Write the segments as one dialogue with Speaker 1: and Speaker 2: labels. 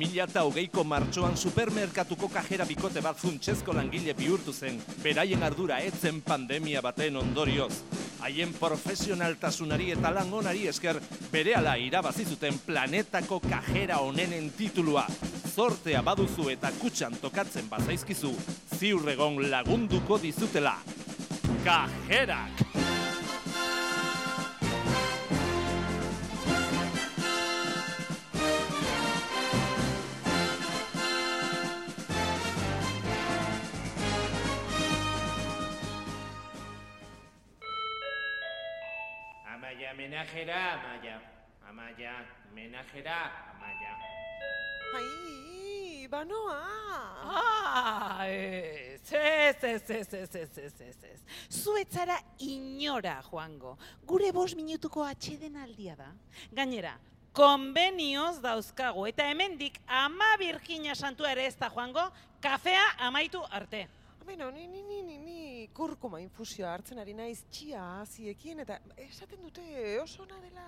Speaker 1: 2008ko martxoan supermerkatuko kajera bikote bat funtsezko langile bihurtu zen, beraien ardura etzen pandemia baten ondorioz. Haien profesionaltasunari eta lan onari esker berehala irabazi zuten planetako kajera onenen titulua. Zortea baduzu eta kutxan tokatzen bazaizkizu, ziurregon lagunduko dizutela. Kajerak!
Speaker 2: Amaya, menajera, Amaya. Amaya, menajera, Amaya.
Speaker 3: Ai, banoa.
Speaker 4: Ah, ez, ez, ez, ez, ez, ez, ez, ez, ez. Zuetzara inora, Joango. Gure bos minutuko atxeden aldia da. Gainera, konbenioz dauzkagu, eta hemendik ama Virginia Santua ere ez da, Joango, kafea amaitu arte.
Speaker 3: Beno, ni, ni, ni, ni, ni kurkuma infusioa hartzen ari naiz txia aziekin eta esaten dute oso ona dela.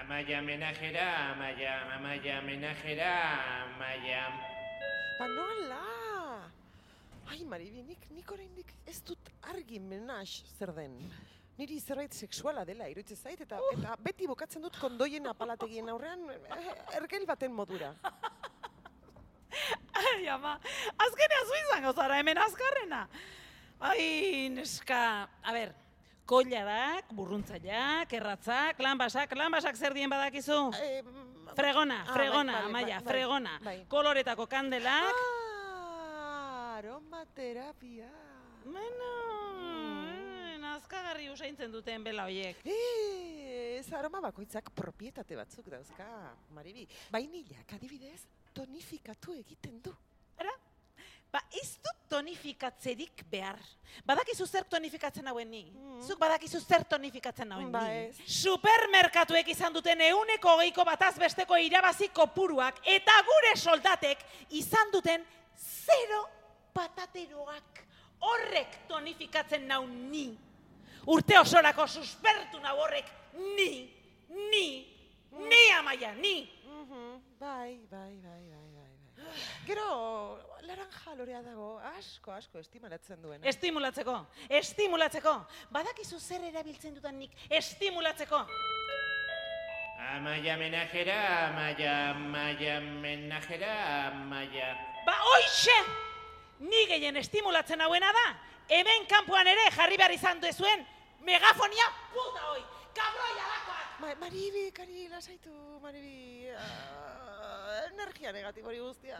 Speaker 2: Amaya, menajera, Amaya. Amaya, menajera, Amaya.
Speaker 3: Ba nola? Ai, Maribi, nik, nik oraindik ez dut argi menaz zer den. Niri zerbait sexuala dela iruditzen zait eta eta beti bokatzen dut kondoien apalategien aurrean eh, ergel baten modura.
Speaker 4: Ai, ama, azkenean zu izango zara, hemen azkarrena. Ai, neska, a ber, kolladak, burruntzaileak, erratzak, lanbasak, lanbasak zer dien badakizu?
Speaker 3: Eh,
Speaker 4: Fregona,
Speaker 3: ah, bai,
Speaker 4: fregona,
Speaker 3: bai,
Speaker 4: amaia,
Speaker 3: bai, bai,
Speaker 4: fregona.
Speaker 3: bai.
Speaker 4: Koloretako kandelak.
Speaker 3: Ah, aromaterapia.
Speaker 4: Bueno, eh, nazkagarri usaintzen duten bela hoiek.
Speaker 3: Ez, aroma bakoitzak propietate batzuk dauzka, Maribi. Bainilak, adibidez, tonifikatu egiten du.
Speaker 4: Ba, ez dut tonifikatzerik behar. Badakizu zer tonifikatzen hauen ni? Zuk badakizu zer tonifikatzen hauen
Speaker 3: Ba,
Speaker 4: ni?
Speaker 3: ez.
Speaker 4: Supermerkatuek izan duten euneko geiko bataz besteko irabazi kopuruak eta gure soldatek izan duten zero patateroak. Horrek tonifikatzen nau ni. Urte osorako suspertu nau horrek ni, ni, ni amaia, ni.
Speaker 3: Bai, bai, bai, bai, bai, bai. Gero, laranja lorea dago, asko, asko estimalatzen duena.
Speaker 4: Estimulatzeko, estimulatzeko. Badakizu zer erabiltzen dudan nik estimulatzeko.
Speaker 2: Amaya, menajera, Amaya. Amaya, menajera, Amaya.
Speaker 4: Ba, hoixe! Ni gehien estimulatzen hauena da. Hemen kanpoan ere jarri behar izan duzuen megafonia puta hoi. Kabroi alakoak!
Speaker 3: Ma, Maribi, kari, lasaitu, Maribi. Ah, energia negatibo hori guztia.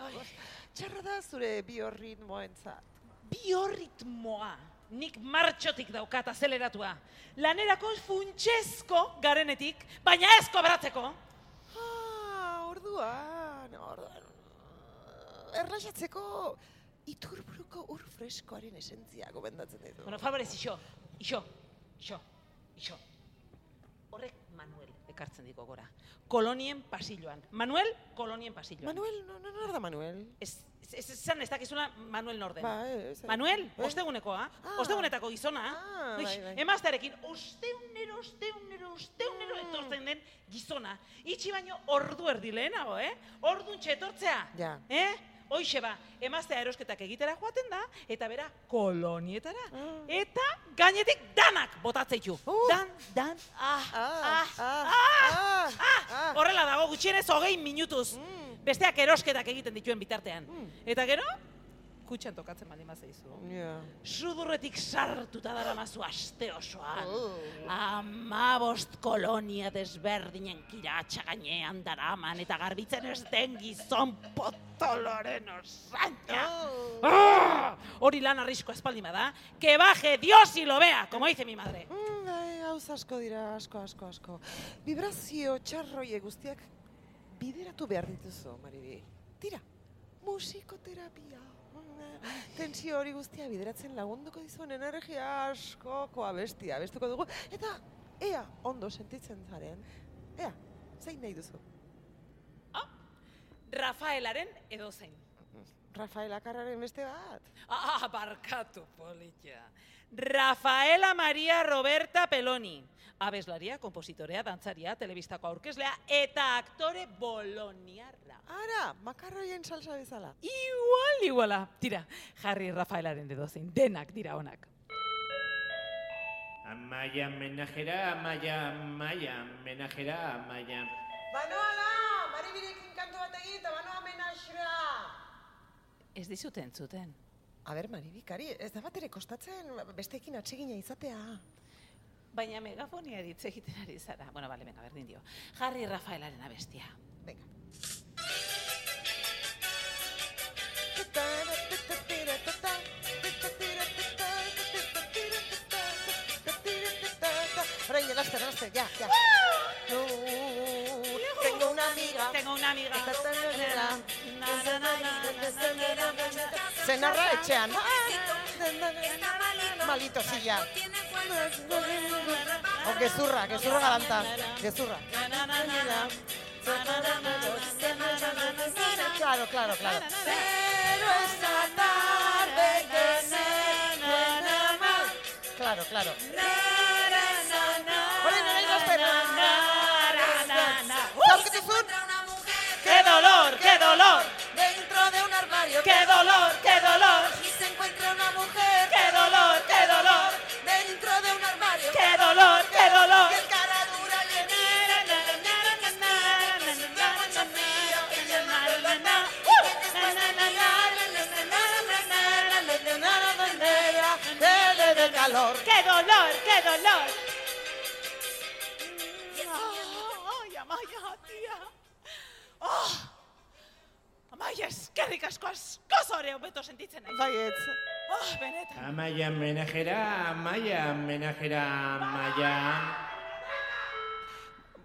Speaker 3: Txarra da zure biorritmoentzat.
Speaker 4: Biorritmoa. Nik martxotik daukat azeleratua. Lanerako funtsezko garenetik, baina ez kobratzeko.
Speaker 3: Ah, orduan, orduan. Erlaxatzeko iturburuko ur freskoaren esentzia gomendatzen ditu.
Speaker 4: Bueno, favorez, iso, iso, iso, iso. Horrek Manuel ekartzen diko gora. Kolonien pasilloan. Manuel, kolonien pasilloan.
Speaker 3: Manuel, no, no, nor da Manuel?
Speaker 4: Ez, ez, esan ez dakizula Manuel Norden.
Speaker 3: Ba, ez, ez.
Speaker 4: Manuel,
Speaker 3: Eh?
Speaker 4: ostegunekoa,
Speaker 3: Ah.
Speaker 4: ostegunetako gizona.
Speaker 3: Ah, bai, bai.
Speaker 4: Emaztearekin, osteunero, osteunero, osteunero etortzen den gizona. Itxi baino ordu erdi lehenago, eh? Orduntxe etortzea.
Speaker 3: Ja.
Speaker 4: Eh? Hoixe ba, emaztea erosketak egitera joaten da, eta bera kolonietara.
Speaker 3: Ah.
Speaker 4: Eta gainetik danak botatzeitu.
Speaker 3: Uh.
Speaker 4: Dan, dan, ah,
Speaker 3: Ah,
Speaker 4: ah,
Speaker 3: ah,
Speaker 4: ah,
Speaker 3: ah,
Speaker 4: Horrela dago gutxienez hogei minutuz.
Speaker 3: Mm.
Speaker 4: Besteak erosketak egiten dituen bitartean.
Speaker 3: Mm.
Speaker 4: Eta gero, kutxan tokatzen baldin bazaizu.
Speaker 3: Ja.
Speaker 4: Sudurretik sartuta daramazu aste osoan.
Speaker 3: Oh.
Speaker 4: Amabost kolonia desberdinen kiratxa gainean daraman eta garbitzen ez den gizon potoloren osaina.
Speaker 3: Oh.
Speaker 4: Ah! Hori lan arrisko espaldi da, que baje Dios y lo vea, como dice mi madre.
Speaker 3: Mm, gauz asko dira, asko, asko, asko. Vibrazio txarroie guztiak bideratu behar dituzu, Maribi. Tira, musikoterapia. Tensio hori guztia bideratzen lagunduko dizuen energia askoko abestia abestuko dugu. Eta, ea, ondo sentitzen zaren. Ea, zein nahi duzu?
Speaker 4: Rafaelaren edo zein.
Speaker 3: Rafael Akarraren beste bat.
Speaker 4: Ah, barkatu, politia. Rafaela Maria Roberta Peloni. Abeslaria, kompositorea, dantzaria, telebistako aurkezlea eta aktore boloniarra.
Speaker 3: Ara, makarroien salsa bezala.
Speaker 4: Igual, iguala. Tira, jarri Rafaelaren dedo zein, denak dira onak.
Speaker 2: Amaia menajera, amaia, amaia, menajera, amaia.
Speaker 3: Banoa da, maribirekin kantu bat egin eta banoa menaxera.
Speaker 4: Ez dizute entzuten.
Speaker 3: A ber, maribikari, ez da bat ere kostatzen besteekin atsegina izatea.
Speaker 4: Baina megafonia ditze egiten ari zara. Bueno, bale, venga, berdin dio. Jarri Rafaelaren abestia.
Speaker 3: Venga. Orain, laster, laster, ya, ya. una amiga.
Speaker 4: Tengo una amiga.
Speaker 3: Se narra echea. Malito silla. O que zurra, que zurra galanta. Que zurra. Claro, claro, claro. Pero esta tarde que se Claro, claro.
Speaker 4: Qué dolor!
Speaker 3: Calor.
Speaker 4: ¡Qué dolor, qué dolor! ¡Ay, Amaya, tía! ¡Oh! Zore hobeto sentitzen naiz.
Speaker 3: Baietz.
Speaker 4: Oh, benetan.
Speaker 2: Amaia menajera, amaia menajera, amaia.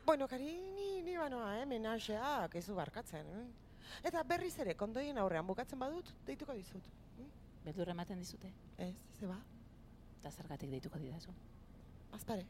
Speaker 3: Bueno, kari, ni, ni banoa, eh, menaxeak ez du barkatzen. eh? Eta berriz ere, kondoien aurrean bukatzen badut, deituko dizut. Mm?
Speaker 4: Beldur ematen dizute,
Speaker 3: Ez, ze ba,
Speaker 4: eta zergatik deituko didazu.
Speaker 3: azpare.